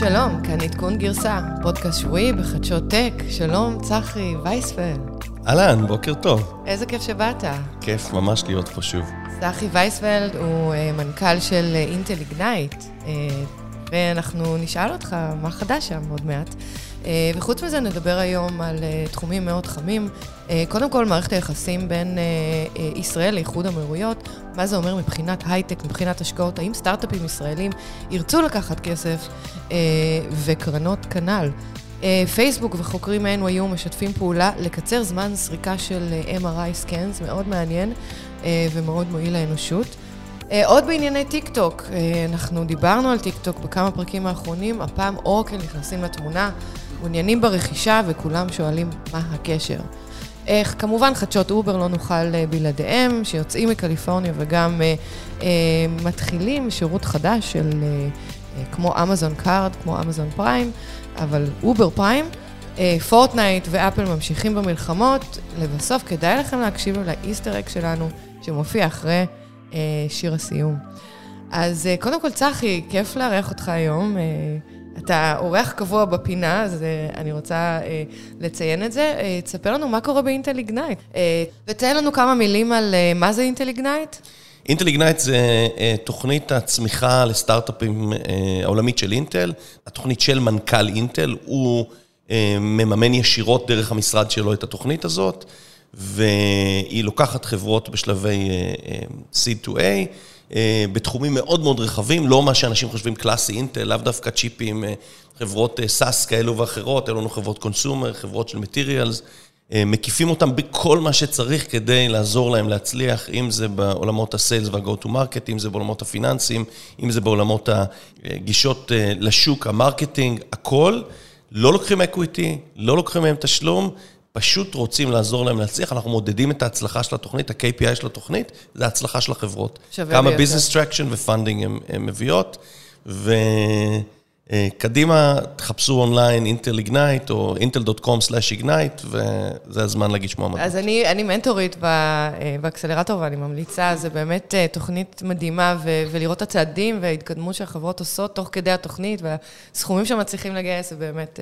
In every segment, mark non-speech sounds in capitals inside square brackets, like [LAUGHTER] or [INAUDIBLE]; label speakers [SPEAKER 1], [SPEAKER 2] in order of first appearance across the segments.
[SPEAKER 1] שלום, כאן עדכון גרסה, פודקאסט שבועי בחדשות טק. שלום, צחי וייספלד.
[SPEAKER 2] אהלן, בוקר טוב.
[SPEAKER 1] איזה כיף שבאת.
[SPEAKER 2] כיף ממש להיות פה שוב.
[SPEAKER 1] צחי וייספלד הוא אה, מנכ"ל של אינטל אה, איגנייט, אה, ואנחנו נשאל אותך מה חדש שם עוד מעט. אה, וחוץ מזה נדבר היום על אה, תחומים מאוד חמים. אה, קודם כל, מערכת היחסים בין ישראל לאיחוד אמירויות, מה זה אומר מבחינת הייטק, מבחינת השקעות, האם סטארט-אפים ישראלים ירצו לקחת כסף וקרנות כנ"ל. פייסבוק וחוקרים NYU משתפים פעולה לקצר זמן סריקה של MRI scans, מאוד מעניין ומאוד מועיל לאנושות. עוד בענייני טיק טוק, אנחנו דיברנו על טיק טוק בכמה פרקים האחרונים, הפעם אורקל נכנסים לתמונה, מעוניינים ברכישה וכולם שואלים מה הקשר. איך, כמובן חדשות אובר לא נוכל אה, בלעדיהם, שיוצאים מקליפורניה וגם אה, אה, מתחילים שירות חדש של uh, uh, כמו אמזון קארד, כמו אמזון פריים, אבל אובר פריים. פורטנייט ואפל ממשיכים במלחמות, לבסוף כדאי לכם להקשיב לל-Easter egg שלנו, שמופיע אחרי uh, שיר הסיום. אז uh, קודם כל, צחי, כיף לארח אותך היום. Uh, אתה אורח קבוע בפינה, אז uh, אני רוצה uh, לציין את זה. Uh, תספר לנו מה קורה באינטל איגנייט. ותן לנו כמה מילים על מה זה אינטל איגנייט.
[SPEAKER 2] אינטל איגנייט זה תוכנית הצמיחה לסטארט-אפים העולמית של אינטל, התוכנית של מנכ"ל אינטל, הוא מממן ישירות דרך המשרד שלו את התוכנית הזאת, והיא לוקחת חברות בשלבי uh, seed to A, בתחומים מאוד מאוד רחבים, לא מה שאנשים חושבים קלאסי אינטל, לאו דווקא צ'יפים, חברות SaaS כאלו ואחרות, היו לנו חברות consumer, חברות של materials, מקיפים אותם בכל מה שצריך כדי לעזור להם להצליח, אם זה בעולמות ה-sales וה-go to market, אם זה בעולמות הפיננסים, אם זה בעולמות הגישות לשוק, ה-marketing, הכל. לא לוקחים equity, לא לוקחים מהם תשלום, פשוט רוצים לעזור להם להצליח, אנחנו מודדים את ההצלחה של התוכנית, ה-KPI של התוכנית, זה ההצלחה של החברות.
[SPEAKER 1] שווה
[SPEAKER 2] כמה. business traction ו-funding הן מביאות, וקדימה, תחפשו אונליין אינטל איגנייט, או intel.com/ignite, וזה הזמן להגיש מועמדות.
[SPEAKER 1] אז אני, אני מנטורית באקסלרטור ואני ממליצה, זה באמת אה, תוכנית מדהימה, ו- ולראות את הצעדים וההתקדמות שהחברות עושות תוך כדי התוכנית, והסכומים שמצליחים לגייס, זה באמת...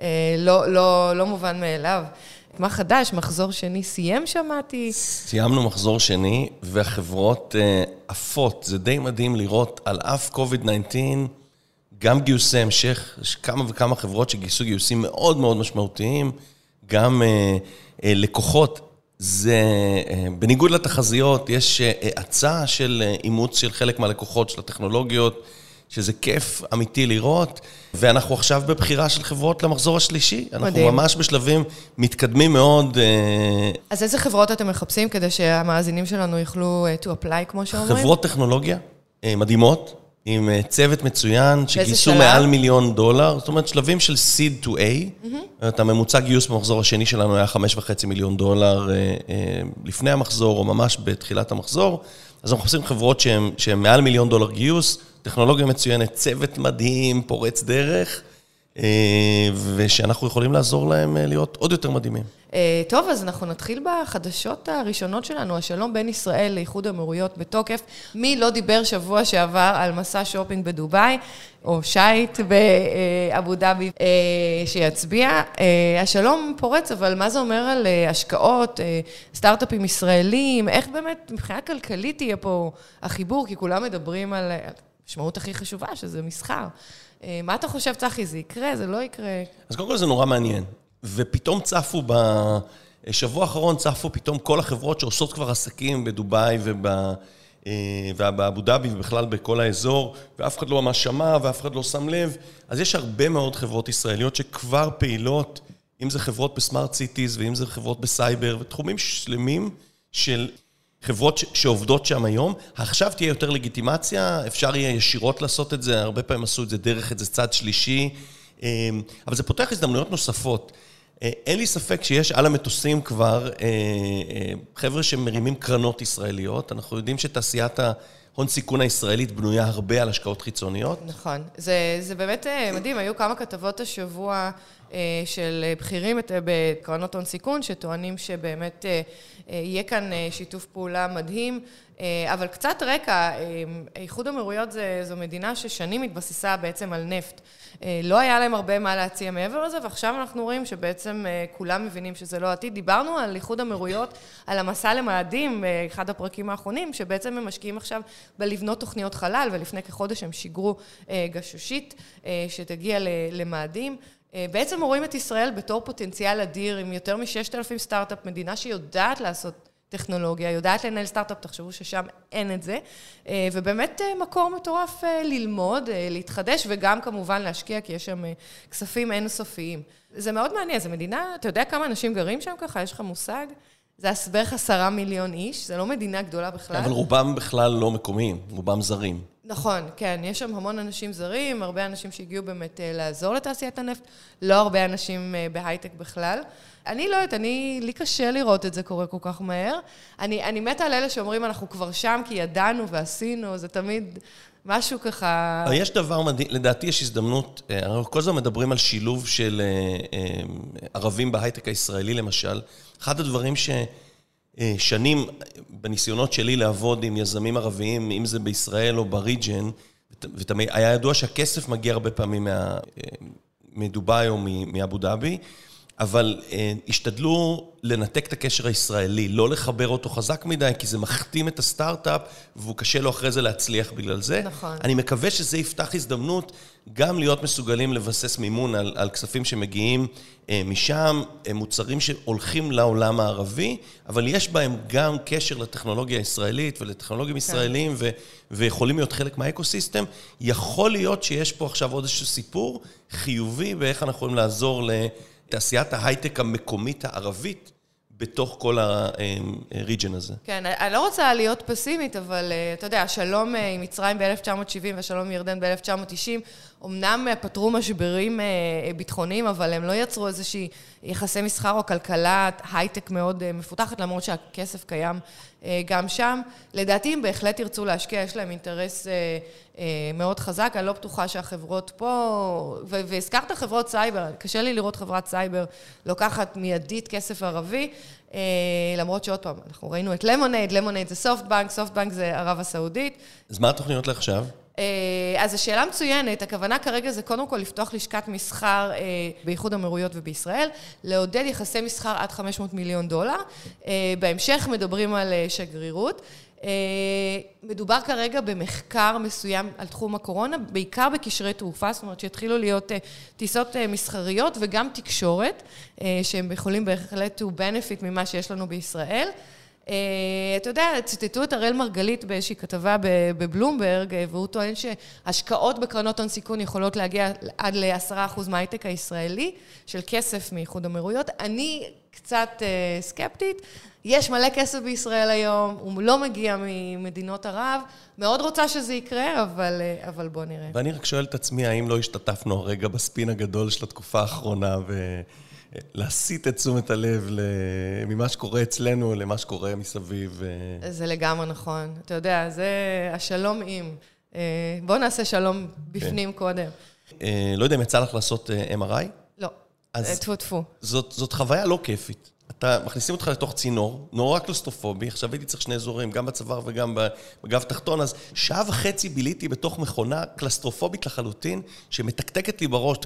[SPEAKER 1] אה, לא, לא, לא מובן מאליו. מה חדש? מחזור שני סיים, שמעתי.
[SPEAKER 2] סיימנו מחזור שני, והחברות עפות. זה די מדהים לראות על אף COVID-19, גם גיוסי המשך, יש כמה וכמה חברות שגייסו גיוסים מאוד מאוד משמעותיים, גם uh, לקוחות. זה, בניגוד לתחזיות, יש האצה של אימוץ של חלק מהלקוחות של הטכנולוגיות. שזה כיף אמיתי לראות, ואנחנו עכשיו בבחירה של חברות למחזור השלישי. אנחנו מדהים. ממש בשלבים מתקדמים מאוד.
[SPEAKER 1] אז איזה חברות אתם מחפשים כדי שהמאזינים שלנו יוכלו to apply, כמו שאומרים?
[SPEAKER 2] חברות טכנולוגיה מדהימות, עם צוות מצוין, שגייסו מעל מיליון דולר, זאת אומרת, שלבים של seed to A. Mm-hmm. את הממוצע גיוס במחזור השני שלנו היה 5.5 מיליון דולר לפני המחזור, או ממש בתחילת המחזור. אז אנחנו מחפשים חברות שהן מעל מיליון דולר גיוס, טכנולוגיה מצוינת, צוות מדהים, פורץ דרך, ושאנחנו יכולים לעזור להם להיות עוד יותר מדהימים.
[SPEAKER 1] טוב, אז אנחנו נתחיל בחדשות הראשונות שלנו, השלום בין ישראל לאיחוד האמירויות בתוקף. מי לא דיבר שבוע שעבר על מסע שופינג בדובאי, או שייט באבו דאבי שיצביע? השלום פורץ, אבל מה זה אומר על השקעות, סטארט-אפים ישראלים? איך באמת מבחינה כלכלית יהיה פה החיבור? כי כולם מדברים על... המשמעות הכי חשובה, שזה מסחר. מה אתה חושב, צחי, זה יקרה, זה לא יקרה?
[SPEAKER 2] אז קודם כל זה נורא מעניין. ופתאום צפו, בשבוע האחרון צפו פתאום כל החברות שעושות כבר עסקים בדובאי ובאבו דאבי ובכלל בכל האזור, ואף אחד לא ממש שמע ואף אחד לא שם לב. אז יש הרבה מאוד חברות ישראליות שכבר פעילות, אם זה חברות ב-smart cities ואם זה חברות בסייבר, ותחומים שלמים של... חברות שעובדות שם היום, עכשיו תהיה יותר לגיטימציה, אפשר יהיה ישירות לעשות את זה, הרבה פעמים עשו את זה דרך איזה צד שלישי, אבל זה פותח הזדמנויות נוספות. אין לי ספק שיש על המטוסים כבר חבר'ה שמרימים קרנות ישראליות, אנחנו יודעים שתעשיית ההון סיכון הישראלית בנויה הרבה על השקעות חיצוניות.
[SPEAKER 1] נכון, זה, זה באמת מדהים, היו כמה כתבות השבוע של בכירים בקרנות הון סיכון, שטוענים שבאמת יהיה כאן שיתוף פעולה מדהים. אבל קצת רקע, איחוד האמירויות זו מדינה ששנים התבססה בעצם על נפט. לא היה להם הרבה מה להציע מעבר לזה, ועכשיו אנחנו רואים שבעצם כולם מבינים שזה לא עתיד. דיברנו על איחוד האמירויות, על המסע למאדים, אחד הפרקים האחרונים, שבעצם הם משקיעים עכשיו בלבנות תוכניות חלל, ולפני כחודש הם שיגרו גשושית שתגיע למאדים. בעצם רואים את ישראל בתור פוטנציאל אדיר עם יותר מ-6,000 סטארט-אפ, מדינה שיודעת לעשות טכנולוגיה, יודעת לנהל סטארט-אפ, תחשבו ששם אין את זה, ובאמת מקור מטורף ללמוד, להתחדש וגם כמובן להשקיע, כי יש שם כספים אינסופיים. זה מאוד מעניין, זו מדינה, אתה יודע כמה אנשים גרים שם ככה? יש לך מושג? זה בערך עשרה מיליון איש, זה לא מדינה גדולה בכלל.
[SPEAKER 2] אבל רובם בכלל לא מקומיים, רובם זרים.
[SPEAKER 1] נכון, כן, יש שם המון אנשים זרים, הרבה אנשים שהגיעו באמת לעזור לתעשיית הנפט, לא הרבה אנשים בהייטק בכלל. אני לא יודעת, אני, לי קשה לראות את זה קורה כל כך מהר. אני, אני מתה על אלה שאומרים, אנחנו כבר שם כי ידענו ועשינו, זה תמיד משהו ככה...
[SPEAKER 2] יש דבר מדהים, לדעתי יש הזדמנות, אנחנו כל הזמן מדברים על שילוב של ערבים בהייטק הישראלי למשל. אחד הדברים ששנים, בניסיונות שלי לעבוד עם יזמים ערביים, אם זה בישראל או בריג'ן, היה ידוע שהכסף מגיע הרבה פעמים מדובאי או מאבו דאבי, אבל השתדלו לנתק את הקשר הישראלי, לא לחבר אותו חזק מדי, כי זה מכתים את הסטארט-אפ, והוא קשה לו אחרי זה להצליח בגלל זה.
[SPEAKER 1] נכון.
[SPEAKER 2] אני מקווה שזה יפתח הזדמנות גם להיות מסוגלים לבסס מימון על, על כספים שמגיעים משם, מוצרים שהולכים לעולם הערבי, אבל יש בהם גם קשר לטכנולוגיה הישראלית ולטכנולוגים ישראלים, ו, ויכולים להיות חלק מהאקוסיסטם. יכול להיות שיש פה עכשיו עוד איזשהו סיפור חיובי, באיך אנחנו יכולים לעזור ל... תעשיית ההייטק המקומית הערבית בתוך כל הריג'ן הזה.
[SPEAKER 1] כן, אני לא רוצה להיות פסימית, אבל אתה יודע, השלום עם מצרים ב-1970 והשלום עם ירדן ב-1990, אמנם פתרו משברים ביטחוניים, אבל הם לא יצרו איזושהי יחסי מסחר או כלכלת הייטק מאוד מפותחת, למרות שהכסף קיים גם שם. לדעתי, הם בהחלט ירצו להשקיע, יש להם אינטרס מאוד חזק, אני לא בטוחה שהחברות פה, והזכרת חברות סייבר, קשה לי לראות חברת סייבר לוקחת מיידית כסף ערבי, למרות שעוד פעם, אנחנו ראינו את למונייד, למונייד זה סופטבנק, סופטבנק זה ערב הסעודית.
[SPEAKER 2] אז מה התוכניות לעכשיו?
[SPEAKER 1] אז השאלה מצוינת, הכוונה כרגע זה קודם כל לפתוח לשכת מסחר באיחוד אמירויות ובישראל, לעודד יחסי מסחר עד 500 מיליון דולר, בהמשך מדברים על שגרירות. מדובר כרגע במחקר מסוים על תחום הקורונה, בעיקר בקשרי תעופה, זאת אומרת שהתחילו להיות טיסות מסחריות וגם תקשורת, שהם יכולים בהחלט to benefit ממה שיש לנו בישראל. אתה יודע, ציטטו את הראל מרגלית באיזושהי כתבה בבלומברג, והוא טוען שהשקעות בקרנות הון סיכון יכולות להגיע עד ל-10% מההייטק הישראלי, של כסף מאיחוד אמירויות. אני קצת סקפטית, יש מלא כסף בישראל היום, הוא לא מגיע ממדינות ערב, מאוד רוצה שזה יקרה, אבל בוא נראה.
[SPEAKER 2] ואני רק שואל את עצמי, האם לא השתתפנו הרגע בספין הגדול של התקופה האחרונה, להסיט את תשומת הלב ממה שקורה אצלנו למה שקורה מסביב.
[SPEAKER 1] זה לגמרי נכון. אתה יודע, זה השלום עם. בוא נעשה שלום בפנים קודם.
[SPEAKER 2] לא יודע אם יצא לך לעשות MRI?
[SPEAKER 1] לא, טפו טפו.
[SPEAKER 2] זאת חוויה לא כיפית. אתה, מכניסים אותך לתוך צינור, נורא קלסטרופובי, עכשיו הייתי צריך שני אזורים, גם בצוואר וגם בגב תחתון, אז שעה וחצי ביליתי בתוך מכונה קלסטרופובית לחלוטין, שמתקתקת לי בראש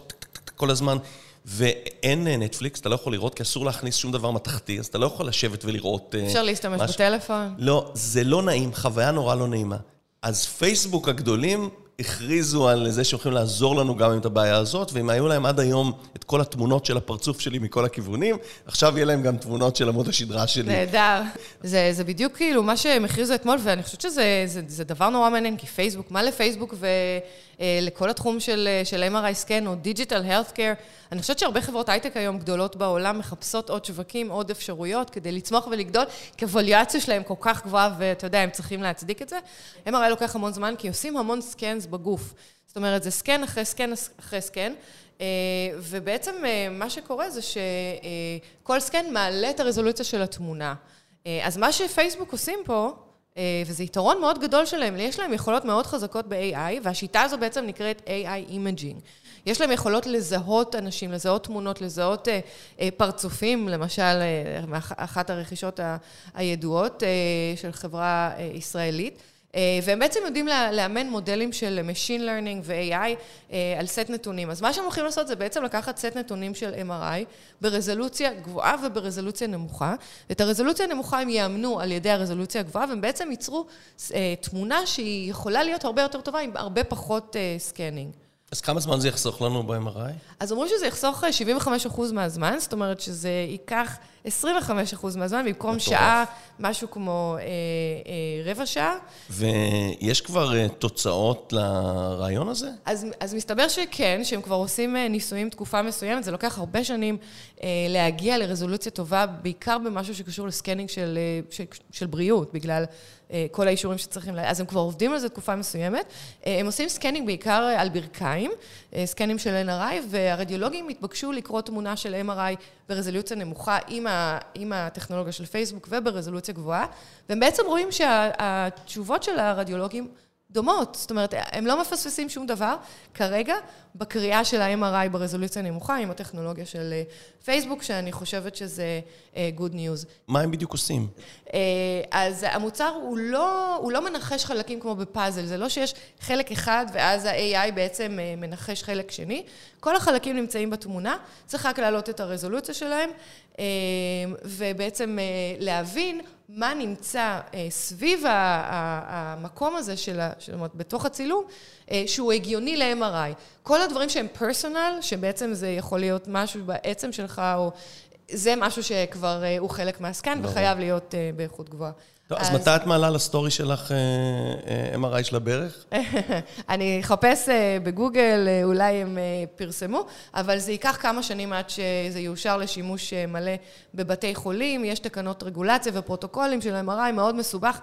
[SPEAKER 2] כל הזמן. ואין נטפליקס, אתה לא יכול לראות, כי אסור להכניס שום דבר מתכתי, אז אתה לא יכול לשבת ולראות...
[SPEAKER 1] אפשר להשתמש בטלפון?
[SPEAKER 2] לא, זה לא נעים, חוויה נורא לא נעימה. אז פייסבוק הגדולים הכריזו על זה שהולכים לעזור לנו גם עם את הבעיה הזאת, ואם היו להם עד היום את כל התמונות של הפרצוף שלי מכל הכיוונים, עכשיו יהיה להם גם תמונות של עמוד השדרה שלי.
[SPEAKER 1] נהדר. זה, זה בדיוק כאילו מה שהם הכריזו אתמול, ואני חושבת שזה זה, זה דבר נורא מעניין, כי פייסבוק, מה לפייסבוק ולכל התחום של, של MRI scan או digital healthcare, אני חושבת שהרבה חברות הייטק היום גדולות בעולם מחפשות עוד שווקים, עוד אפשרויות כדי לצמוח ולגדול, כי הווליואציה שלהם כל כך גבוהה, ואתה יודע, הם צריכים להצדיק את זה. MRI לוקח המון זמן, כי עושים המון scans בגוף. זאת אומרת, זה scan אחרי scan אחרי scan, ובעצם מה שקורה זה שכל scan מעלה את הרזולוציה של התמונה. אז מה שפייסבוק עושים פה, וזה יתרון מאוד גדול שלהם, יש להם יכולות מאוד חזקות ב-AI, והשיטה הזו בעצם נקראת AI Imaging. יש להם יכולות לזהות אנשים, לזהות תמונות, לזהות אה, אה, פרצופים, למשל, אה, אחת הרכישות הידועות אה, של חברה אה, ישראלית. אה, והם בעצם יודעים לאמן מודלים של Machine Learning ו-AI אה, על סט נתונים. אז מה שהם הולכים לעשות זה בעצם לקחת סט נתונים של MRI ברזולוציה גבוהה וברזולוציה נמוכה. את הרזולוציה הנמוכה הם יאמנו על ידי הרזולוציה הגבוהה, והם בעצם ייצרו אה, תמונה שהיא יכולה להיות הרבה יותר טובה עם הרבה פחות scanning.
[SPEAKER 2] אז כמה זמן זה יחסוך לנו ב-MRI?
[SPEAKER 1] אז אמרו שזה יחסוך 75% מהזמן, זאת אומרת שזה ייקח 25% מהזמן, במקום שעה, משהו כמו אה, אה, רבע שעה.
[SPEAKER 2] ויש כבר אה, תוצאות לרעיון הזה?
[SPEAKER 1] אז, אז מסתבר שכן, שהם כבר עושים אה, ניסויים תקופה מסוימת, זה לוקח הרבה שנים אה, להגיע לרזולוציה טובה, בעיקר במשהו שקשור ל-scanning של, אה, של, של בריאות, בגלל אה, כל האישורים שצריכים, אז הם כבר עובדים על זה תקופה מסוימת. אה, הם עושים scanning בעיקר על ברכיים, אה, סקנים של MRI, והרדיולוגים התבקשו לקרוא תמונה של MRI ברזולוציה נמוכה עם, ה, עם הטכנולוגיה של פייסבוק וברזולוציה גבוהה, והם בעצם רואים שהתשובות של הרדיולוגים דומות, זאת אומרת, הם לא מפספסים שום דבר. כרגע, בקריאה של ה-MRI ברזולוציה נמוכה, עם הטכנולוגיה של אה, פייסבוק, שאני חושבת שזה uh, good news.
[SPEAKER 2] מה הם בדיוק עושים?
[SPEAKER 1] Uh, אז המוצר הוא לא, הוא לא מנחש חלקים כמו בפאזל, זה לא שיש חלק אחד ואז ה-AI בעצם uh, מנחש חלק שני. כל החלקים נמצאים בתמונה, צריך רק להעלות את הרזולוציה שלהם, uh, ובעצם uh, להבין מה נמצא אה, סביב המקום הזה של, זאת אומרת, בתוך הצילום, אה, שהוא הגיוני ל-MRI. כל הדברים שהם פרסונל, שבעצם זה יכול להיות משהו בעצם שלך, או זה משהו שכבר אה, הוא חלק מהסקאן וחייב להיות באיכות גבוהה.
[SPEAKER 2] טוב, אז מתי את מעלה לסטורי שלך אה, אה, MRI של הברך? [LAUGHS]
[SPEAKER 1] אני אחפש אה, בגוגל, אולי הם פרסמו, אבל זה ייקח כמה שנים עד שזה יאושר לשימוש מלא בבתי חולים. יש תקנות רגולציה ופרוטוקולים של MRI, מאוד מסובך.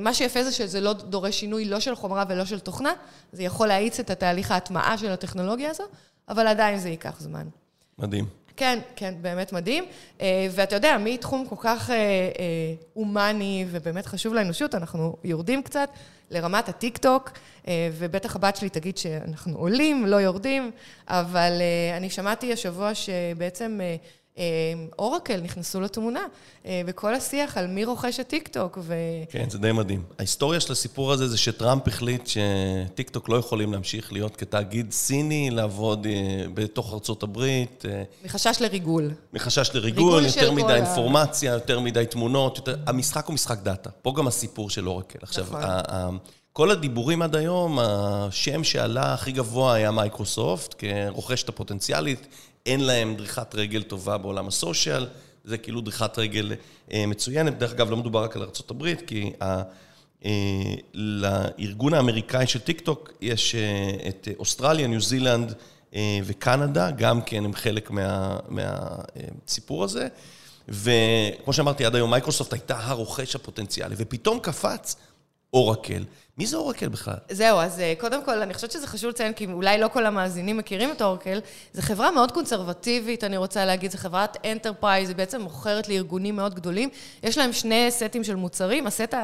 [SPEAKER 1] מה שיפה זה שזה לא דורש שינוי לא של חומרה ולא של תוכנה, זה יכול להאיץ את התהליך ההטמעה של הטכנולוגיה הזו, אבל עדיין זה ייקח זמן.
[SPEAKER 2] מדהים.
[SPEAKER 1] כן, כן, באמת מדהים. אה, ואתה יודע, מתחום כל כך אה, אה, הומני ובאמת חשוב לאנושות, אנחנו יורדים קצת לרמת הטיק-טוק, ובטח הבת שלי תגיד שאנחנו עולים, לא יורדים, אבל אני שמעתי השבוע שבעצם... אורקל נכנסו לתמונה, בכל השיח על מי רוכש את טיקטוק. ו...
[SPEAKER 2] כן, זה די מדהים. ההיסטוריה של הסיפור הזה זה שטראמפ החליט שטיקטוק לא יכולים להמשיך להיות כתאגיד סיני, לעבוד אה, בתוך ארצות הברית. אה,
[SPEAKER 1] מחשש לריגול.
[SPEAKER 2] מחשש לריגול, יותר מדי אינפורמציה, יותר מדי תמונות. יותר... המשחק הוא משחק דאטה. פה גם הסיפור של אורקל. עכשיו, נכון. כל הדיבורים עד היום, השם שעלה הכי גבוה היה מייקרוסופט, כרוכשת הפוטנציאלית, אין להם דריכת רגל טובה בעולם הסושיאל, זה כאילו דריכת רגל אה, מצוינת. דרך אגב, לא מדובר רק על ארה"ב, כי ה... אה, לארגון האמריקאי של טיק טוק יש אה, את אוסטרליה, ניו זילנד וקנדה, גם כן הם חלק מה, מהסיפור הזה. וכמו שאמרתי, עד היום מייקרוסופט הייתה הרוכש הפוטנציאלי, ופתאום קפץ אורקל. מי זה אורקל בכלל?
[SPEAKER 1] זהו, אז אה, קודם כל, אני חושבת שזה חשוב לציין, כי אולי לא כל המאזינים מכירים את אורקל. זו חברה מאוד קונסרבטיבית, אני רוצה להגיד, זו חברת enterprise, היא בעצם מוכרת לארגונים מאוד גדולים. יש להם שני סטים של מוצרים. הסט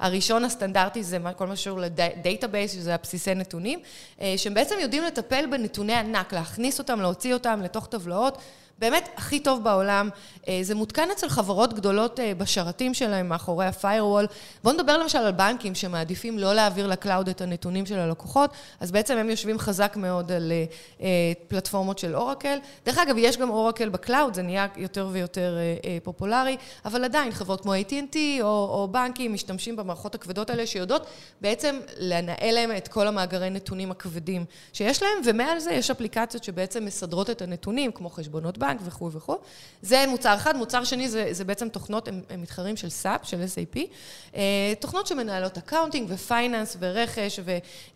[SPEAKER 1] הראשון הסטנדרטי זה כל מה שקשור ל-database, שזה הבסיסי נתונים, אה, שהם בעצם יודעים לטפל בנתוני ענק, להכניס אותם, להוציא אותם לתוך טבלאות. באמת הכי טוב בעולם. אה, זה מותקן אצל חברות גדולות אה, בשרתים שלהם, מאחורי ה-firewall. בואו נדבר למשל על בנקים שמעדיפים לא להעביר ל-cloud את הנתונים של הלקוחות, אז בעצם הם יושבים חזק מאוד על אה, פלטפורמות של אורקל. דרך אגב, יש גם אורקל ב-cloud, זה נהיה יותר ויותר פופולרי, אבל עדיין חברות כמו AT&T או, או בנקים משתמשים במערכות הכבדות האלה, שיודעות בעצם לנהל להם את כל המאגרי נתונים הכבדים שיש להם, ומעל זה יש אפליקציות שבעצם מסדרות את הנתונים, כמו חשבונות בנק. בנק וכו' וכו'. זה מוצר אחד. מוצר שני זה, זה בעצם תוכנות, הם, הם מתחרים של SAP, של SAP. אה, תוכנות שמנהלות accounting ו finance ורכש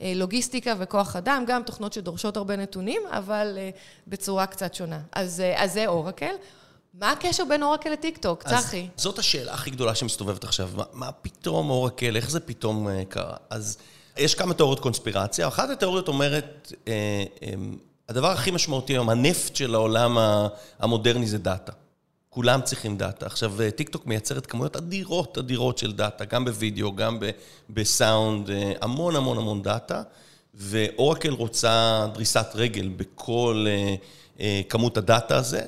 [SPEAKER 1] ולוגיסטיקה וכוח אדם, גם תוכנות שדורשות הרבה נתונים, אבל אה, בצורה קצת שונה. אז, אה, אז זה אורקל. מה הקשר בין אורקל לטיקטוק, צחי?
[SPEAKER 2] זאת השאלה הכי גדולה שמסתובבת עכשיו. מה, מה פתאום אורקל, איך זה פתאום קרה? אז יש כמה תיאוריות קונספירציה. אחת התיאוריות אומרת, אה, אה, הדבר הכי משמעותי היום, הנפט של העולם המודרני זה data. כולם צריכים data. עכשיו, טיק טוק מייצרת כמויות אדירות אדירות של data, גם בווידאו, גם בסאונד, אה, המון המון המון data. ואורקל רוצה דריסת רגל בכל כמות ה data הזה.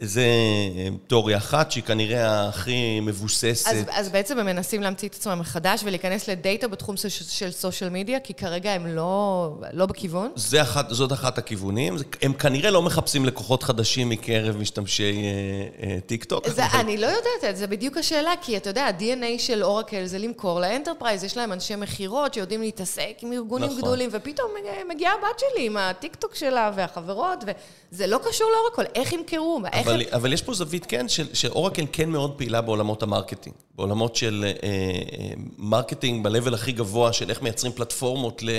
[SPEAKER 2] זה אה, תיאוריה אחת שהיא כנראה הכי מבוססת.
[SPEAKER 1] אז, אז בעצם הם מנסים להמציא את עצמם מחדש ולהיכנס ל data בתחום של social media, כי כרגע הם לא, לא בכיוון?
[SPEAKER 2] אחת, זאת אחת הכיוונים. הם כנראה לא מחפשים לקוחות חדשים מקרב משתמשי אה, אה, טיק טוק.
[SPEAKER 1] זה, אבל... אני לא יודעת, זה בדיוק השאלה, כי אתה יודע, ה-DNA של אורקל זה למכור ל enterprise, יש להם אנשי מכירות שיודעים להתעסק עם ארגונים נכון. גדולים, ופתאום מגיעה הבת שלי עם הטיק טוק שלה והחברות, וזה לא קשור לאורקל, איך ימכרו, איך
[SPEAKER 2] אבל, אבל יש פה זווית, כן, של, שאורקל כן מאוד פעילה בעולמות ה marketing. בעולמות של אה, אה, marketing ב-level הכי גבוה, של איך מייצרים פלטפורמות ל,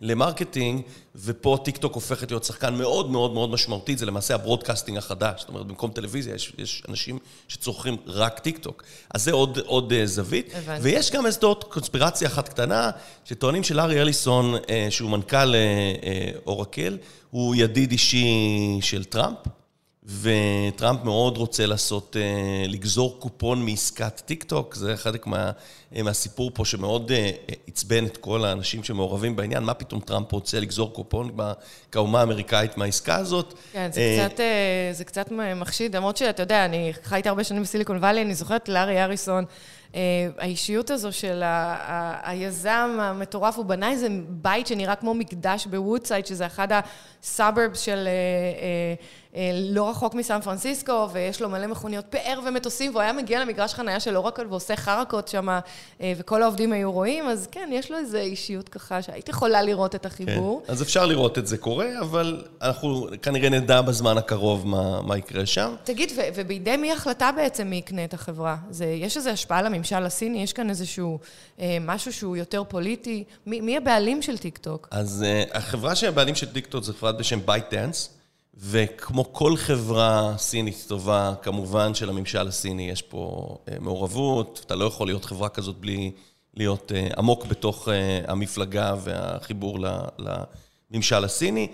[SPEAKER 2] ל marketing, ופה טיקטוק הופכת להיות שחקן מאוד מאוד מאוד משמעותית, זה למעשה ה broadcasting החדש. זאת אומרת, במקום טלוויזיה יש, יש אנשים שצורכים רק טיקטוק. אז זה עוד, עוד אה, זווית. הבנתי. ויש גם איזו קונספירציה אחת קטנה, שטוענים שלארי אליסון, אה, שהוא מנכ"ל אה, אה, אורקל, הוא ידיד אישי של טראמפ. וטראמפ מאוד רוצה לעשות, אה, לגזור קופון מעסקת טיק טוק, זה חלק מה, אה, מהסיפור פה שמאוד אה, עצבן את כל האנשים שמעורבים בעניין, מה פתאום טראמפ רוצה לגזור קופון כאומה האמריקאית מהעסקה הזאת.
[SPEAKER 1] כן, זה קצת, זה קצת מחשיד, למרות שאתה יודע, אני חייתי הרבה שנים בסיליקון וואלי, אני זוכרת לארי אליסון. האישיות הזו של היזם המטורף, הוא בנה איזה בית שנראה כמו מקדש בוודסייד, שזה אחד ה suburbs של... אה, לא רחוק מסן פרנסיסקו, ויש לו מלא מכוניות פאר ומטוסים, והוא היה מגיע למגרש חנייה של אורקל ועושה חרקות שם, אה, וכל העובדים היו רואים, אז כן, יש לו איזו אישיות ככה, שהיית יכולה לראות את החיבור.
[SPEAKER 2] כן, אז אפשר לראות את זה קורה, אבל אנחנו כנראה נדע בזמן הקרוב מה, מה יקרה שם.
[SPEAKER 1] תגיד, ו- ובידי מי החלטה בעצם מי יקנה את החברה? זה, יש איזו השפעה על הממשל הסיני? יש כאן איזשהו אה, משהו שהוא יותר פוליטי? מי, מי הבעלים של טיקטוק?
[SPEAKER 2] אז אה, החברה שהבעלים של טיקטוק זה חברת בשם בייט דאנס. וכמו כל חברה סינית טובה, כמובן שלממשל הסיני יש פה אה, מעורבות, אתה לא יכול להיות חברה כזאת בלי להיות אה, עמוק בתוך אה, המפלגה והחיבור לממשל הסיני.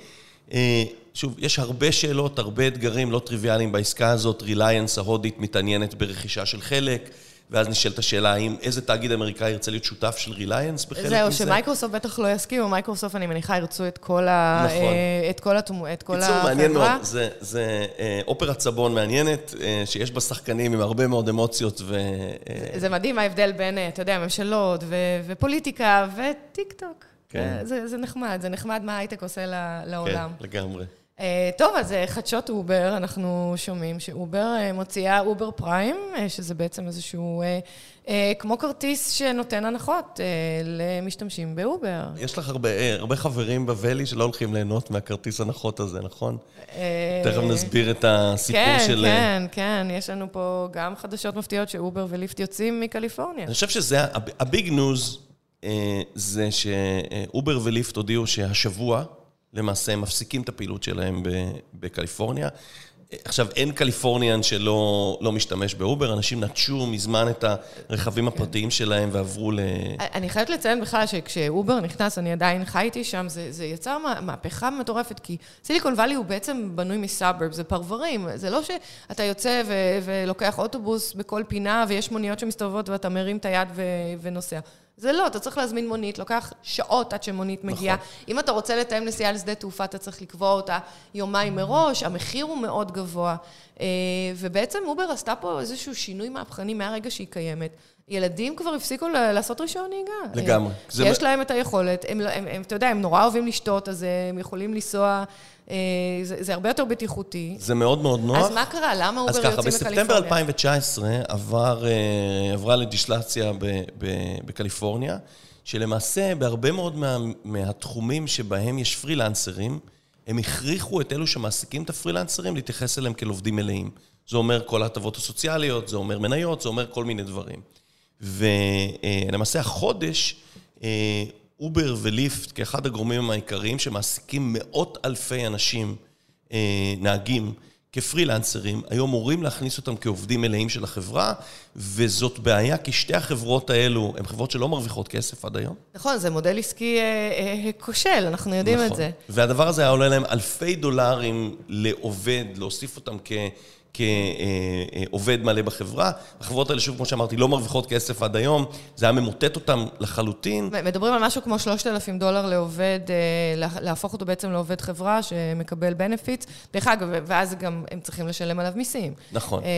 [SPEAKER 2] שוב, יש הרבה שאלות, הרבה אתגרים לא טריוויאליים בעסקה הזאת. ריליינס ההודית מתעניינת ברכישה של חלק. ואז נשאלת השאלה, האם איזה תאגיד אמריקאי ירצה להיות שותף של רילייאנס בחלק מזה?
[SPEAKER 1] זהו, שמייקרוסופט בטח לא יסכימו, מייקרוסופט, אני מניחה, ירצו את כל, ה... נכון. אה, את כל, התומו... את כל החברה.
[SPEAKER 2] קיצור, מעניין מאוד. זה, זה אה, אופרת סבון מעניינת, אה, שיש בה שחקנים עם הרבה מאוד אמוציות ו...
[SPEAKER 1] זה מדהים ההבדל בין, אתה יודע, ממשלות ו... ופוליטיקה וטיק טוק. כן. זה, זה נחמד, זה נחמד מה הייטק עושה לעולם.
[SPEAKER 2] כן, לגמרי.
[SPEAKER 1] אה, טוב, אז אה, חדשות אובר, אנחנו שומעים שאובר אה, מוציאה אובר פריים, שזה בעצם איזשהו, כמו כרטיס שנותן הנחות למשתמשים באובר.
[SPEAKER 2] יש לך הרבה, הרבה חברים בוואלי שלא הולכים ליהנות מהכרטיס הנחות הזה, נכון? תכף נסביר את הסיפור
[SPEAKER 1] כן,
[SPEAKER 2] של...
[SPEAKER 1] כן, כן, כן, יש לנו פה גם חדשות מפתיעות שאובר וליפט יוצאים מקליפורניה.
[SPEAKER 2] אני חושב שזה, ה big news זה שאובר וליפט הודיעו שהשבוע, למעשה הם מפסיקים את הפעילות שלהם בקליפורניה. עכשיו, אין Californian שלא לא משתמש באובר, אנשים נטשו מזמן את הרכבים הפרטיים שלהם ועברו ל...
[SPEAKER 1] אני חייבת לציין בכלל שכשאובר נכנס, אני עדיין חייתי שם, זה, זה יצר מהפכה מטורפת, כי סיליקון וואלי הוא בעצם בנוי מ suburb, זה פרברים. זה לא שאתה יוצא ו- ולוקח אוטובוס בכל פינה ויש מוניות שמסתובבות ואתה מרים את היד ו- ונוסע. זה לא, אתה צריך להזמין מונית, לוקח שעות עד שמונית מגיעה. נכון. אם אתה רוצה לתאם נסיעה לשדה תעופה, אתה צריך לקבוע אותה יומיים מראש, המחיר הוא מאוד גבוה. אה, ובעצם אובר עשתה פה איזשהו שינוי מהפכני מהרגע שהיא קיימת. ילדים כבר הפסיקו לעשות רישיון נהיגה.
[SPEAKER 2] לגמרי.
[SPEAKER 1] יש להם את היכולת, הם, הם, הם, אתה יודע, הם נורא אוהבים לשתות, אז הם יכולים לנסוע, אה, זה, זה הרבה יותר בטיחותי.
[SPEAKER 2] זה מאוד מאוד נוח.
[SPEAKER 1] אז מה קרה? למה אובר יוצאים
[SPEAKER 2] לקליפורניה? אז ככה, בספטמבר 2019 עבר, אה, עברה לדיסלציה בקליפורניה, שלמעשה בהרבה מאוד מה, מהתחומים שבהם יש פרילנסרים, הם הכריחו את אלו שמעסיקים את הפרילנסרים להתייחס אליהם כאל עובדים מלאים. זה אומר כל ההטבות הסוציאליות, זה אומר מניות, זה אומר כל מיני דברים. ולמעשה החודש, אה, אובר וליפט, כאחד הגורמים העיקריים שמעסיקים מאות אלפי אנשים, אה, נהגים, כפרילנסרים, היו אמורים להכניס אותם כעובדים מלאים של החברה, וזאת בעיה, כי שתי החברות האלו הן חברות שלא מרוויחות כסף עד היום.
[SPEAKER 1] נכון, זה מודל עסקי אה, אה, כושל, אנחנו יודעים נכון. את זה.
[SPEAKER 2] והדבר הזה היה עולה להם אלפי דולרים לעובד, להוסיף אותם כ, כעובד מלא בחברה. החברות האלה, שוב, כמו שאמרתי, לא מרוויחות כסף עד היום, זה היה ממוטט אותם לחלוטין.
[SPEAKER 1] מדברים על משהו כמו 3,000 דולר לעובד, אה, להפוך אותו בעצם לעובד חברה שמקבל benefits. דרך אגב, ואז גם הם צריכים לשלם עליו מיסים.
[SPEAKER 2] נכון. אה,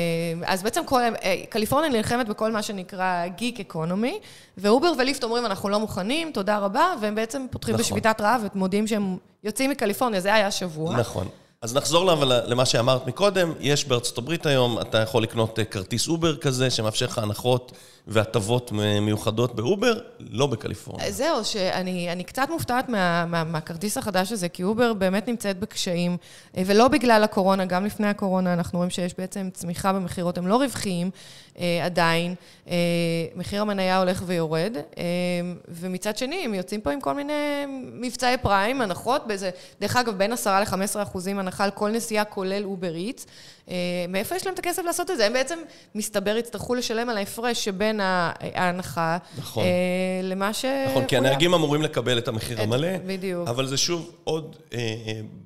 [SPEAKER 1] אז בעצם כל, אה, קליפורניה נלחמת בכל מה שנקרא gig economy, ואובר וליפט אומרים, אנחנו לא מוכנים, תודה רבה, והם בעצם פותחים נכון. בשביתת רעב ומודיעים שהם יוצאים מקליפורניה, זה היה השבוע.
[SPEAKER 2] נכון. אז נחזור למה שאמרת מקודם, יש בארצות הברית היום, אתה יכול לקנות אה, כרטיס אובר כזה, שמאפשר לך הנחות והטבות מיוחדות באובר, לא בקליפורניה.
[SPEAKER 1] זהו, שאני קצת מופתעת מה, מה, מהכרטיס החדש הזה, כי אובר באמת נמצאת בקשיים, אה, ולא בגלל הקורונה, גם לפני הקורונה אנחנו רואים שיש בעצם צמיחה במכירות, הם לא רווחיים אה, עדיין, אה, מחיר המניה הולך ויורד, אה, ומצד שני, הם יוצאים פה עם כל מיני מבצעי פריים, הנחות באיזה, דרך אגב, בין 10 ל-15 אחוזים הנחה על כל נסיעה, כולל Uber Eats. אה, מאיפה יש להם את הכסף לעשות את זה? הם בעצם, מסתבר, יצטרכו לשלם על ההפרש שבין ההנחה נכון. אה, למה ש...
[SPEAKER 2] נכון, כי הנהגים אמורים לקבל את המחיר המלא.
[SPEAKER 1] בדיוק.
[SPEAKER 2] אבל זה שוב עוד, אה,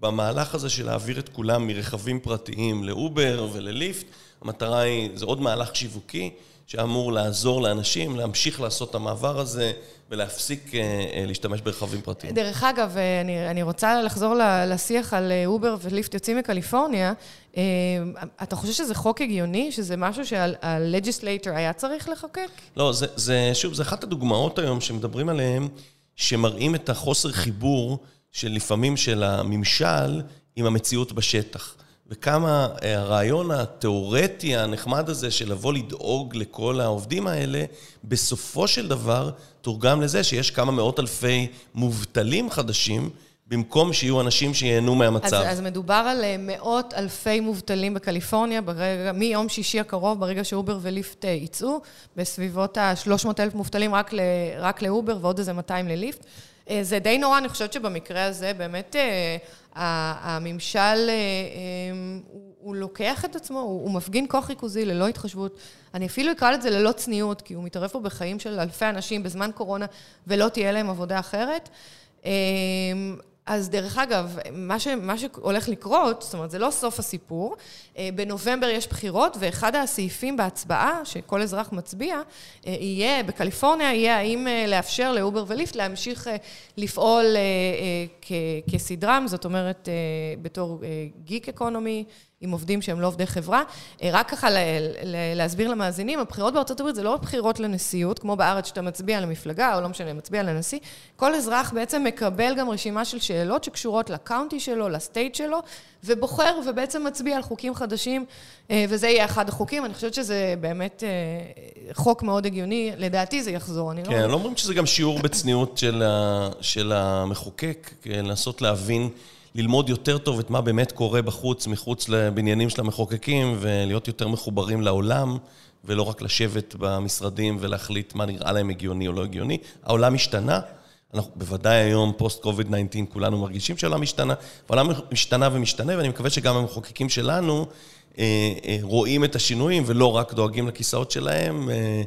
[SPEAKER 2] במהלך הזה של להעביר את כולם מרכבים פרטיים לאובר ולליפט, המטרה היא, זה עוד מהלך שיווקי. שאמור לעזור לאנשים להמשיך לעשות את המעבר הזה ולהפסיק אה, אה, להשתמש ברכבים פרטיים.
[SPEAKER 1] דרך אגב, אה, אני, אני רוצה לחזור לשיח על אובר וליפט יוצאים מקליפורניה. אתה חושב שזה חוק הגיוני? שזה משהו שה legislator היה צריך לחוקק?
[SPEAKER 2] לא, זה, זה, שוב, זה אחת הדוגמאות היום שמדברים עליהן, שמראים את החוסר חיבור של לפעמים של הממשל עם המציאות בשטח. וכמה אה, הרעיון התיאורטי הנחמד הזה של לבוא לדאוג לכל העובדים האלה, בסופו של דבר תורגם לזה שיש כמה מאות אלפי מובטלים חדשים, במקום שיהיו אנשים שייהנו מהמצב.
[SPEAKER 1] אז, אז מדובר על אה, מאות אלפי מובטלים בקליפורניה, ברגע, מיום שישי הקרוב, ברגע שאובר וליפט אה, יצאו, בסביבות ה-300 אלף מובטלים רק, ל, רק לאובר ועוד איזה 200 לליפט. זה די נורא, אני חושבת שבמקרה הזה באמת הממשל, אה, אה, הוא לוקח את עצמו, הוא מפגין כוח ריכוזי ללא התחשבות. אני אפילו אקרא לזה ללא צניעות, כי הוא מתערב פה בחיים של אלפי אנשים בזמן קורונה, ולא תהיה להם עבודה אחרת. אז דרך אגב, מה, ש, מה שהולך לקרות, זאת אומרת, זה לא סוף הסיפור. אה, בנובמבר יש בחירות, ואחד הסעיפים בהצבעה, שכל אזרח מצביע, אה, יהיה, בקליפורניה, יהיה האם אה, לאפשר לאובר וליפט להמשיך לפעול כסדרם, זאת אומרת, בתור גיק אקונומי. עם עובדים שהם לא עובדי חברה. אה, רק ככה להסביר למאזינים, הבחירות בארצות הברית זה לא בחירות לנשיאות, כמו בארץ שאתה מצביע למפלגה, או לא משנה, מצביע לנשיא. כל אזרח בעצם מקבל גם רשימה של שאלות שקשורות לקאונטי שלו, לסטייט שלו, ובוחר ובעצם מצביע על חוקים חדשים, אה, וזה יהיה אחד החוקים. אני חושבת שזה באמת אה, חוק מאוד הגיוני, לדעתי זה יחזור, אני
[SPEAKER 2] לא... כן, לא אומרים שזה גם שיעור בצניעות של המחוקק, לנסות להבין... ללמוד יותר טוב את מה באמת קורה בחוץ, מחוץ לבניינים של המחוקקים, ולהיות יותר מחוברים לעולם, ולא רק לשבת במשרדים ולהחליט מה נראה להם הגיוני או לא הגיוני. העולם השתנה. אנחנו בוודאי היום, פוסט קוביד 19, כולנו מרגישים שהעולם השתנה, העולם משתנה ומשתנה, ואני מקווה שגם המחוקקים שלנו אה, אה, רואים את השינויים ולא רק דואגים לכיסאות שלהם אה,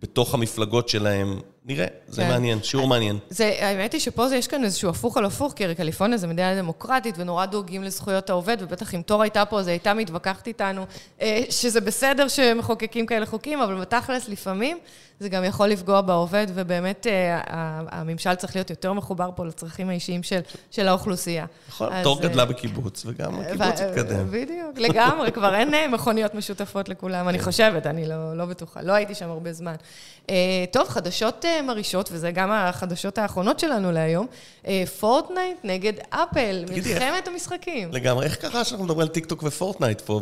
[SPEAKER 2] בתוך המפלגות שלהם נראה, זה כן. מעניין, שיעור מעניין.
[SPEAKER 1] זה, האמת היא שפה יש כאן איזשהו הפוך על הפוך, כי קליפורניה זה מדינה דמוקרטית ונורא דואגים לזכויות העובד, ובטח אם תור הייתה פה, אז הייתה מתווכחת איתנו אה, שזה בסדר שמחוקקים כאלה חוקים, אבל בתכלס לפעמים זה גם יכול לפגוע בעובד, ובאמת אה, הממשל צריך להיות יותר מחובר פה לצרכים האישיים של, של האוכלוסייה.
[SPEAKER 2] נכון, תור גדלה אה, בקיבוץ, וגם הקיבוץ התקדם.
[SPEAKER 1] בדיוק, לגמרי, כבר אין מכוניות משותפות לכולם, אני כן. חושבת, אני לא, לא בטוחה, לא הייתי שם הרבה זמן. טוב, חדשות מרעישות, וזה גם החדשות האחרונות שלנו להיום, אה, פורטנייט נגד אפל, מלחמת המשחקים.
[SPEAKER 2] לגמרי, איך קרה שאנחנו מדברים על טיקטוק ופורטנייט פה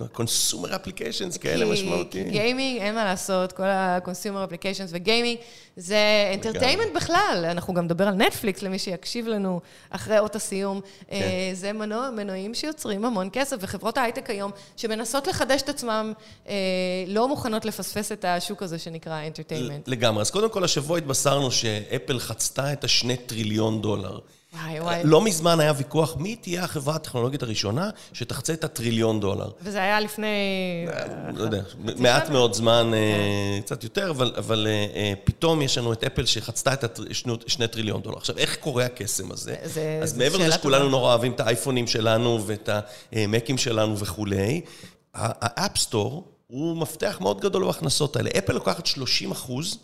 [SPEAKER 2] ב consumer applications כאלה משמעותיים?
[SPEAKER 1] גיימינג, אין מה לעשות, כל ה consumer applications וגיימינג, זה entertainment בכלל. אנחנו גם נדבר על נטפליקס, למי שיקשיב לנו אחרי אות הסיום. אה, כן. זה מנוע, מנועים שיוצרים המון כסף, וחברות ההייטק היום, שמנסות לחדש את עצמם לא מוכנות לפספס את השוק הזה שנקרא entertainment.
[SPEAKER 2] לגמרי. אז קודם כל, השבוע התבשרנו שאפל חצתה את השני טריליון דולר.
[SPEAKER 1] וואי וואי.
[SPEAKER 2] לא מזמן היה ויכוח מי תהיה החברה הטכנולוגית הראשונה שתחצה את הטריליון דולר.
[SPEAKER 1] וזה היה לפני...
[SPEAKER 2] לא יודע, מעט מאוד זמן, אה, קצת יותר, אבל, אבל אה, אה, פתאום יש לנו את אפל שחצתה את השני טריליון דולר. עכשיו, איך קורה הקסם הזה?
[SPEAKER 1] זה,
[SPEAKER 2] אז מעבר לזה שכולנו נורא אוהבים את האייפונים שלנו ואת המקים שלנו וכולי, ה App Store הוא מפתח מאוד גדול בהכנסות האלה. אפל לוקחת 30 אחוז.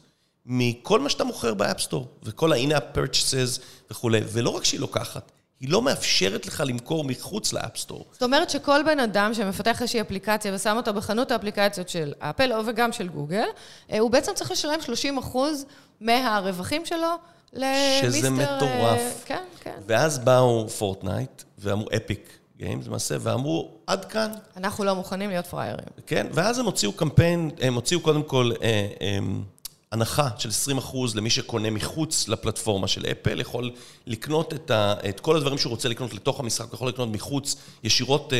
[SPEAKER 2] מכל מה שאתה מוכר ב App Store, וכל ה-in-app purchases וכולי. ולא רק שהיא לוקחת, היא לא מאפשרת לך למכור מחוץ ל App Store.
[SPEAKER 1] זאת אומרת שכל בן אדם שמפתח איזושהי אפליקציה ושם אותה בחנות האפליקציות של אפל, או וגם של גוגל, אה, הוא בעצם צריך לשלם 30 אחוז מהרווחים שלו למיסטר...
[SPEAKER 2] שזה מטורף.
[SPEAKER 1] כן, כן.
[SPEAKER 2] ואז באו פורטנייט, ואמרו Epic Games למעשה, ואמרו, עד כאן.
[SPEAKER 1] אנחנו לא מוכנים להיות פראיירים.
[SPEAKER 2] כן, ואז הם הוציאו קמפיין, הם הוציאו קודם כל... אה, אה, הנחה של 20% למי שקונה מחוץ לפלטפורמה של אפל, יכול לקנות את, ה, את כל הדברים שהוא רוצה לקנות לתוך המשחק, יכול לקנות מחוץ ישירות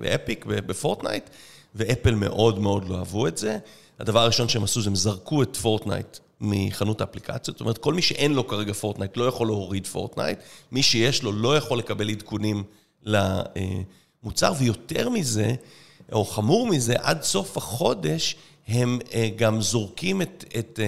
[SPEAKER 2] באפיק, אה, אה, בפורטנייט, ואפל מאוד מאוד לא אהבו את זה. הדבר הראשון שהם עשו זה הם זרקו את פורטנייט מחנות האפליקציות, זאת אומרת, כל מי שאין לו כרגע פורטנייט לא יכול להוריד פורטנייט, מי שיש לו לא יכול לקבל עדכונים למוצר, ויותר מזה, או חמור מזה, עד סוף החודש, הם אה, גם זורקים את, את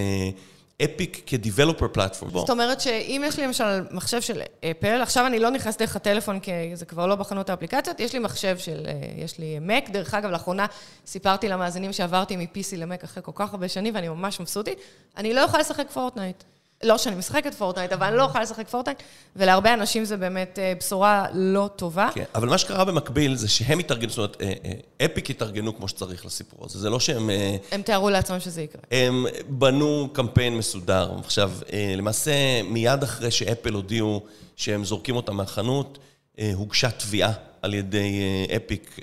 [SPEAKER 2] אפיק אה, כ-Developer Platform.
[SPEAKER 1] זאת אומרת שאם יש לי למשל מחשב של אפל, עכשיו אני לא נכנסת דרך הטלפון כי זה כבר לא בחנות האפליקציות, יש לי מחשב של, אה, יש לי Mac, דרך אגב, לאחרונה סיפרתי למאזינים שעברתי מ-PC ל-Mac אחרי כל כך הרבה שנים ואני ממש מבסוטית, אני לא יכולה לשחק פורטנייט. לא שאני משחקת פורטנייט, אבל אני לא יכולה לשחק פורטנייט, ולהרבה אנשים זה באמת אה, בשורה לא טובה.
[SPEAKER 2] כן, אבל מה שקרה במקביל זה שהם התארגנו, זאת אומרת, אה, אה, אפיק התארגנו כמו שצריך לסיפור הזה. זה לא שהם...
[SPEAKER 1] הם תיארו לעצמם שזה יקרה.
[SPEAKER 2] הם בנו קמפיין מסודר. עכשיו, למעשה, מיד אחרי שאפל הודיעו שהם זורקים אותם מהחנות, הוגשה תביעה על ידי אפיק,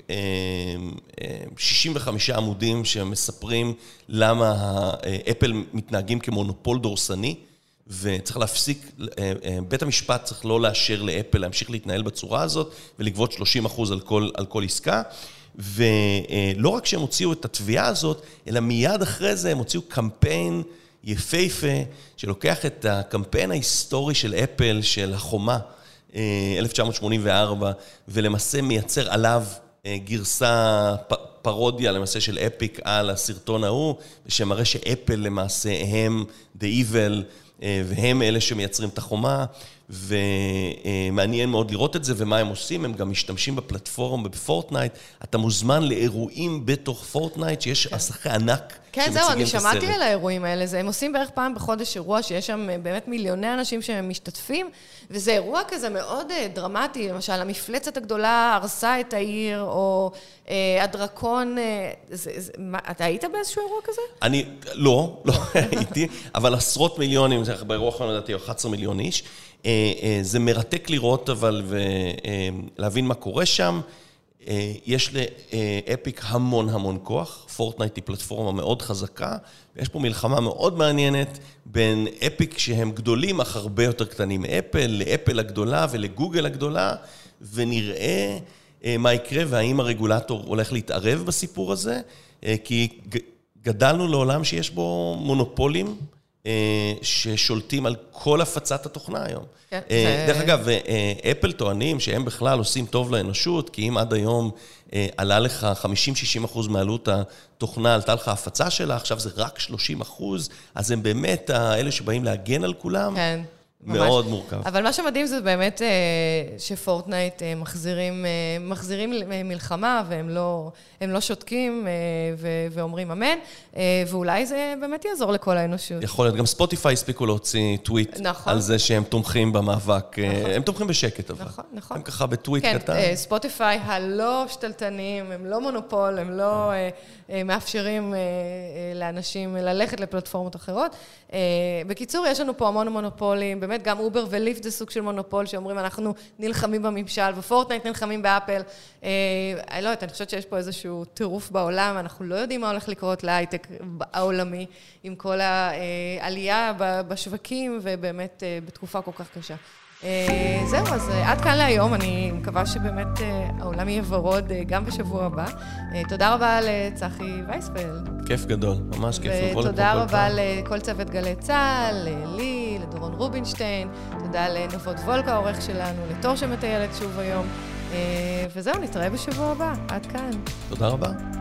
[SPEAKER 2] 65 עמודים שמספרים למה אפל מתנהגים כמונופול דורסני. וצריך להפסיק, אה, אה, בית המשפט צריך לא לאשר לאפל להמשיך להתנהל בצורה הזאת ולגבות 30 אחוז על כל, על כל עסקה. ולא רק שהם הוציאו את התביעה הזאת, אלא מיד אחרי זה הם הוציאו קמפיין יפהפה, שלוקח את הקמפיין ההיסטורי של אפל, של החומה, 1984, אה, ולמעשה מייצר עליו גרסה, פרודיה למעשה של אפיק על הסרטון ההוא, שמראה שאפל למעשה הם the evil. אה, והם אלה שמייצרים את החומה, ומעניין מאוד לראות את זה, ומה הם עושים, הם גם משתמשים בפלטפורמה בפורטנייט. אתה מוזמן לאירועים בתוך פורטנייט, שיש כן. הסחי ענק
[SPEAKER 1] כן, זהו, אני שמעתי על האירועים האלה. זה, הם עושים בערך פעם בחודש אירוע שיש שם אה, באמת מיליוני אנשים שמשתתפים, וזה אירוע כזה מאוד אה, דרמטי. למשל, המפלצת הגדולה הרסה את העיר, או אה, הדרקון... אה, זה, זה, מה, אתה היית באיזשהו אירוע כזה?
[SPEAKER 2] אני, לא, לא [LAUGHS] הייתי, אבל עשרות מיליונים, זה באירוע האחרון לדעתי 11 מיליון איש. אה, אה, זה מרתק לראות, אבל, ולהבין מה קורה שם. אה, יש לאפיק המון המון כוח, פורטנייט היא פלטפורמה מאוד חזקה, ויש פה מלחמה מאוד מעניינת בין אפיק שהם גדולים אך הרבה יותר קטנים מאפל, לאפל הגדולה ולגוגל הגדולה, ונראה אה, מה יקרה והאם הרגולטור הולך להתערב בסיפור הזה, אה, כי גדלנו לעולם שיש בו מונופולים. אה, ששולטים על כל הפצת התוכנה היום. כן, אה, דרך אגב, אה, אפל טוענים שהם בכלל עושים טוב לאנושות, כי אם עד היום עלה לך 50-60 אחוז מעלות התוכנה, עלתה לך הפצה שלה, עכשיו זה רק 30 אחוז, אז הם באמת אלה שבאים להגן על כולם.
[SPEAKER 1] כן.
[SPEAKER 2] מאוד ממש. מורכב.
[SPEAKER 1] אבל מה שמדהים זה באמת שפורטנייט מחזירים, מחזירים מלחמה, והם לא, לא שותקים ואומרים אמן, ואולי זה באמת יעזור לכל האנושות.
[SPEAKER 2] יכול להיות, גם ספוטיפיי הספיקו להוציא טוויט נכון. על זה שהם תומכים במאבק. נכון. הם תומכים בשקט, אבל. נכון, נכון. הם ככה בטוויט
[SPEAKER 1] כן,
[SPEAKER 2] קטן.
[SPEAKER 1] כן, ספוטיפיי הלא שתלטנים, הם לא מונופול, הם לא מאפשרים לאנשים ללכת לפלטפורמות אחרות. בקיצור, יש לנו פה המון מונופולים. באמת גם אובר וליפט זה סוג של מונופול, שאומרים אנחנו נלחמים בממשל, ופורטנייט נלחמים באפל. אה, אני לא יודעת, אני חושבת שיש פה איזשהו טירוף בעולם, אנחנו לא יודעים מה הולך לקרות להייטק העולמי, עם כל העלייה בשווקים, ובאמת אה, בתקופה כל כך קשה. אה, זהו, אז אה, עד כאן להיום, אני מקווה שבאמת אה, העולם יהיה ורוד גם בשבוע הבא. תודה רבה לצחי וייספלד.
[SPEAKER 2] כיף גדול, ממש כיף לבוא
[SPEAKER 1] לפה ותודה רבה לכל צוות גלי צה"ל, לי, לדורון רובינשטיין, תודה לנבות וולקה, העורך שלנו, לתור שמטיילת שוב היום. וזהו, נתראה בשבוע הבא. עד כאן.
[SPEAKER 2] תודה רבה.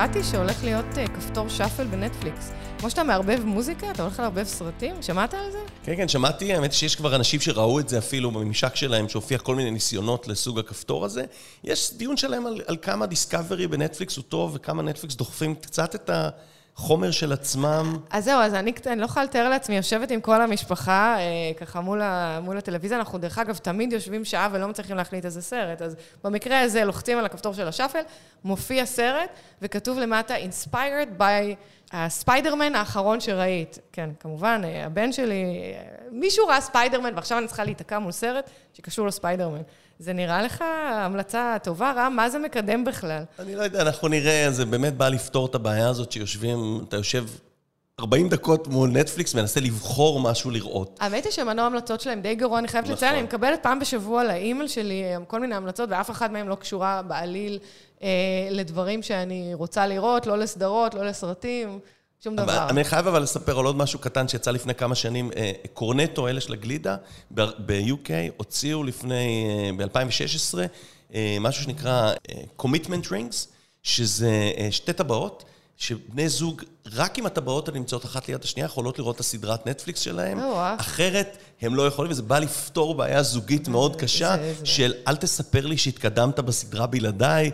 [SPEAKER 1] קראתי שהולך להיות אה, כפתור shuffle בנטפליקס. כמו שאתה מערבב מוזיקה, אתה הולך לערבב סרטים? שמעת על זה?
[SPEAKER 2] כן, כן, שמעתי. האמת שיש כבר אנשים שראו את זה אפילו בממשק שלהם, שהופיע כל מיני ניסיונות לסוג הכפתור הזה. יש דיון שלהם על, על כמה discovery בנטפליקס הוא טוב, וכמה נטפליקס דוחפים קצת את ה... חומר של עצמם.
[SPEAKER 1] אז זהו, אז אני, אני לא יכולה לתאר לעצמי, יושבת עם כל המשפחה, אה, ככה מול, ה, מול הטלוויזיה, אנחנו דרך אגב תמיד יושבים שעה ולא מצליחים להחליט איזה סרט. אז במקרה הזה לוחצים על הכפתור של ה shuffle, מופיע סרט, וכתוב למטה, inspired by הספיידרמן האחרון שראית. כן, כמובן, אה, הבן שלי, אה, מישהו ראה ספיידרמן, ועכשיו אני צריכה להיתקע מול סרט שקשור לספיידרמן. זה נראה לך המלצה טובה, רע? מה זה מקדם בכלל?
[SPEAKER 2] אני לא יודע, אנחנו נראה, זה באמת בא לפתור את הבעיה הזאת שיושבים, אתה יושב 40 דקות מול נטפליקס, מנסה לבחור משהו לראות.
[SPEAKER 1] האמת היא שמנוע ההמלצות שלהם די גרוע, אני חייבת נכון. לציין, אני מקבלת פעם בשבוע לאימייל שלי אה, כל מיני המלצות, ואף אחת מהן לא קשורה בעליל אה, לדברים שאני רוצה לראות, לא לסדרות, לא לסרטים. שום דבר.
[SPEAKER 2] אני חייב אבל לספר על עוד משהו קטן שיצא לפני כמה שנים. אה, קורנטו, אלה של הגלידה, ב-UK הוציאו לפני, אה, ב-2016, אה, משהו שנקרא commitment rings, שזה שתי טבעות. שבני זוג, רק עם הטבעות הנמצאות אחת ליד השנייה, יכולות לראות את הסדרת נטפליקס שלהם. אחרת הם לא יכולים, וזה בא לפתור בעיה זוגית מאוד קשה, של אל תספר לי שהתקדמת בסדרה בלעדיי.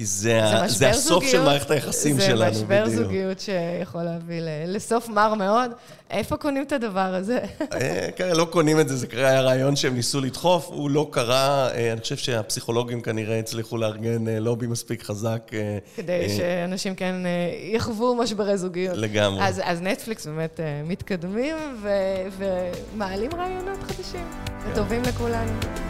[SPEAKER 2] כי זה, זה, זה הסוף זוגיות, של מערכת היחסים שלנו,
[SPEAKER 1] בדיוק. זה משבר זוגיות שיכול להביא לסוף מר מאוד. איפה קונים את הדבר הזה? [LAUGHS]
[SPEAKER 2] אה, כן, לא קונים את זה, זה כנראה היה רעיון שהם ניסו לדחוף, הוא לא קרה. אה, אני חושב שהפסיכולוגים כנראה הצליחו לארגן אה, לובי מספיק חזק.
[SPEAKER 1] כדי שאנשים כן יחוו משברי זוגיות.
[SPEAKER 2] לגמרי.
[SPEAKER 1] אז, אז נטפליקס באמת מתקדמים ו, ומעלים רעיונות חדשים, כן. וטובים לכולנו.